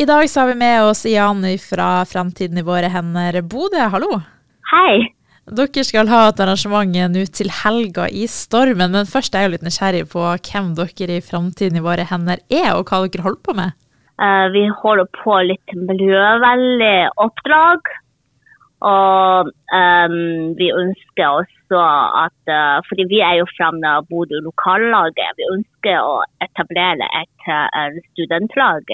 I dag så har vi med oss Jan fra Framtiden i våre hender Bodø. Hallo. Hei. Dere skal ha et arrangement nå til helga i stormen, men først er jeg litt nysgjerrig på hvem dere i Framtiden i våre hender er, og hva dere holder på med. Uh, vi holder på litt miljøvennlig oppdrag. Og um, vi ønsker også at uh, Fordi vi er jo fra Bodø lokallaget. Vi ønsker å etablere et uh, studentlag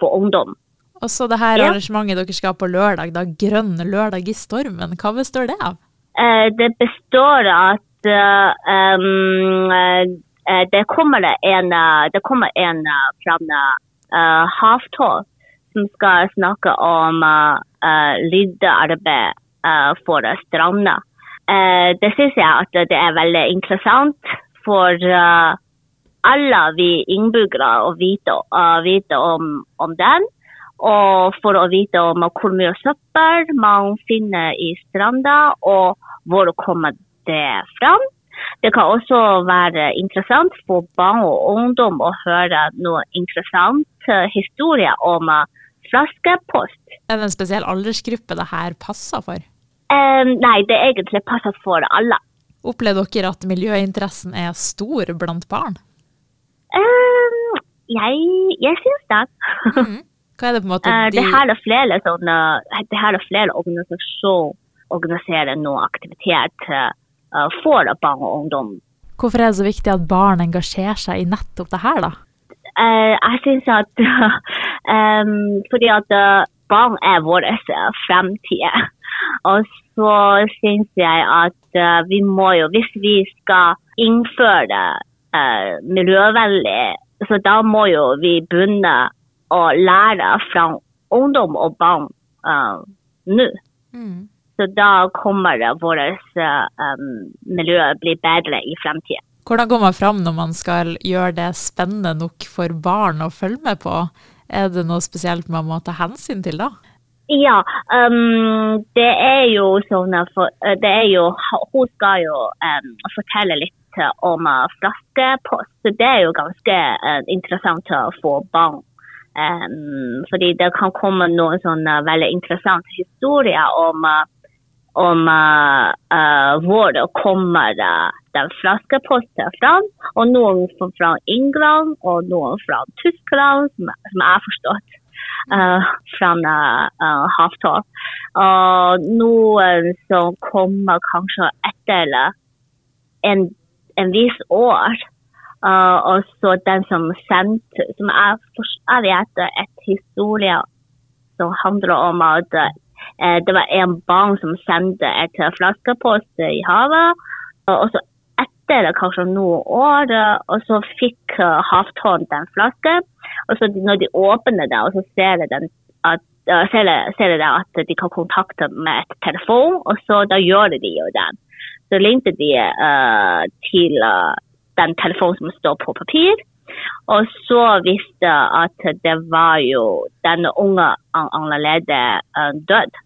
for ungdom. Og så det her arrangementet dere skal ha på lørdag, da, Grønn lørdag i stormen, hva består det av? Uh, det består av at uh, um, uh, det kommer en, det kommer en fra uh, Havtål som skal snakke om uh, lyddearbeid for stranda. det syns jeg at det er veldig interessant for alle vi innbyggere å vite, uh, vite om, om, den. Og for å vite om hvor mye søppel man finner i stranda, og hvor kommer det fram. Det kan også være interessant for barn og ungdom å høre noe interessant uh, historie om uh, flaskepost. Er det en spesiell aldersgruppe det her passer for? Um, nei, det er egentlig passer for alle. Opplever dere at miljøinteressen er stor blant barn? Um, jeg, jeg syns det. Mm. Hva er det på en måte uh, de... Det her er flere sånne, det her er flere organisasjoner organiserer nå aktivitet uh, for barn og ungdom. Hvorfor er det så viktig at barn engasjerer seg i nettopp det her, da? Uh, jeg syns at um, Fordi at barn er vår fremtid. Og så syns jeg at vi må jo, hvis vi skal innføre eh, miljøvennlig. Så da må jo vi begynne å lære fra ungdom og barn eh, nå. Mm. Så da kommer vårt eh, miljø bli bedre i fremtiden. Hvordan går man fram når man skal gjøre det spennende nok for barn å følge med på? Er det noe spesielt man må ta hensyn til da? Ja, um, det er jo sånn for, det er jo, Hun skal jo um, fortelle litt om flaskepost. Så det er jo ganske uh, interessant få barn. Um, fordi det kan komme noen sånne veldig interessante historier om, om uh, hvor det kommer den flaskeposten fra. Og noen fra England og noen fra Tyskland, som, som jeg har forstått. Uh, fra uh, Havtål. Og noen som kommer kanskje etter en en viss år. Uh, og så den som sendte Som er, jeg vet et historie som handler om at uh, det var en barn som sendte et flaskepost i havet. og så etter kanskje noen år, og så fikk uh, havtårnet den flasken. Og så når de åpner det, og så ser de at ser de, at de kan kontakte med et telefon, og så da gjør de jo den så ringte de uh, til uh, den telefonen som står på papir. Og så visste at det var jo den unge allerede uh, død.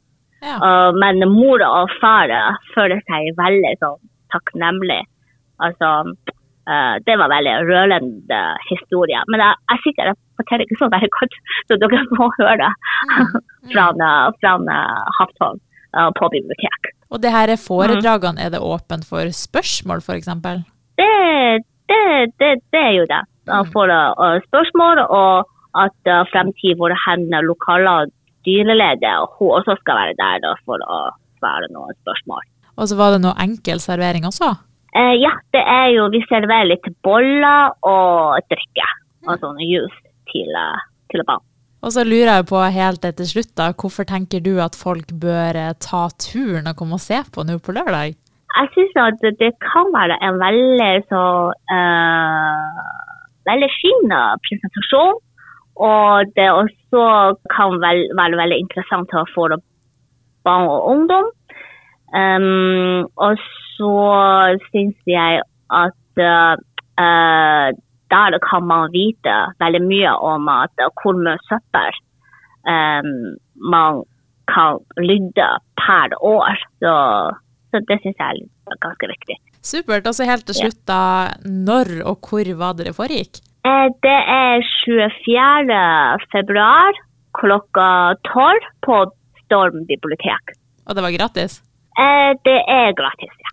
Ja. men mor og far føler seg veldig sånn takknemlig. Altså, det var veldig rørende historie. Men jeg jeg sikkert jeg forteller ikke så veldig godt, så dere må høre det mm. mm. fra, fra Havtårn på bibliotek. Og det her er foredragene, er det åpent for spørsmål f.eks.? Det, det, det, det er jo det. Mm. For uh, spørsmål, og at uh, fremtid vår lokale dyreleder hun også skal være der da, for å svare noen spørsmål. Og så var det noe enkel servering også? Uh, ja, det er jo vi serverer litt boller og drikke. Og sånn juice til, uh, til barn. Og så lurer jeg på helt etter slutt, da, hvorfor tenker du at folk bør eh, ta turen og komme og se på nå på lørdag? Jeg syns at det kan være en veldig så uh, veldig fin presentasjon. Og det også kan vel, være veldig interessant for barn og ungdom. Um, og så syns jeg at uh, der kan man vite veldig mye om hvor mye søppel um, man kan rydde per år. Så, så det syns jeg er ganske viktig. Supert. Og så helt til slutt, da. Når og hvor var det det foregikk? Eh, det er 24. februar klokka 12 på Storm bibliotek. Og det var gratis? Eh, det er gratis, ja.